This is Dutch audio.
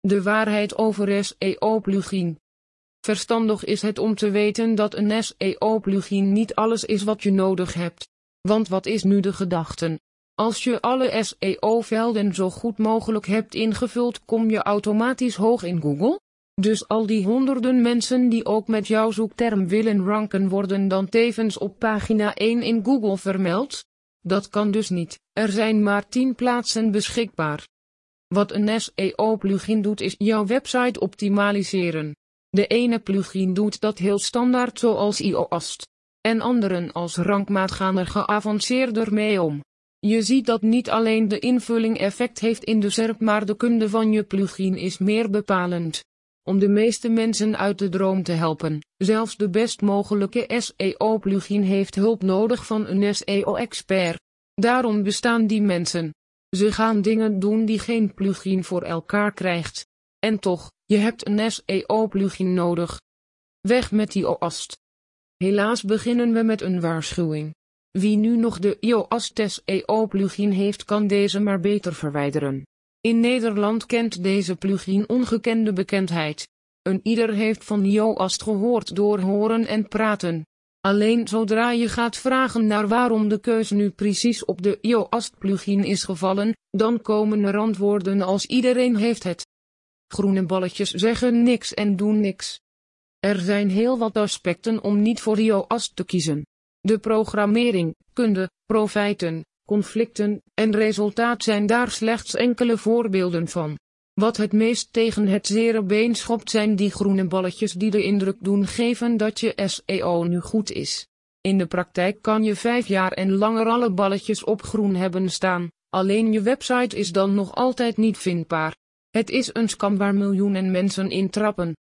De waarheid over SEO-plugin. Verstandig is het om te weten dat een SEO-plugin niet alles is wat je nodig hebt. Want wat is nu de gedachte? Als je alle SEO-velden zo goed mogelijk hebt ingevuld, kom je automatisch hoog in Google? Dus al die honderden mensen die ook met jouw zoekterm willen ranken worden dan tevens op pagina 1 in Google vermeld? Dat kan dus niet, er zijn maar 10 plaatsen beschikbaar. Wat een SEO-plugin doet is jouw website optimaliseren. De ene plugin doet dat heel standaard zoals Yoast. En anderen als rankmaat gaan er geavanceerder mee om. Je ziet dat niet alleen de invulling effect heeft in de SERP maar de kunde van je plugin is meer bepalend. Om de meeste mensen uit de droom te helpen, zelfs de best mogelijke SEO-plugin heeft hulp nodig van een SEO-expert. Daarom bestaan die mensen. Ze gaan dingen doen die geen plugin voor elkaar krijgt. En toch, je hebt een SEO-plugin nodig. Weg met die OAST. Helaas beginnen we met een waarschuwing. Wie nu nog de Yoast SEO-plugin heeft kan deze maar beter verwijderen. In Nederland kent deze plugin ongekende bekendheid. Een ieder heeft van Yoast gehoord door horen en praten. Alleen zodra je gaat vragen naar waarom de keus nu precies op de Yoast plugin is gevallen, dan komen er antwoorden als iedereen heeft het. Groene balletjes zeggen niks en doen niks. Er zijn heel wat aspecten om niet voor Yoast te kiezen. De programmering, kunde, profijten, conflicten en resultaat zijn daar slechts enkele voorbeelden van. Wat het meest tegen het zere been schopt zijn die groene balletjes die de indruk doen geven dat je SEO nu goed is. In de praktijk kan je vijf jaar en langer alle balletjes op groen hebben staan, alleen je website is dan nog altijd niet vindbaar. Het is een scam waar miljoenen mensen in trappen.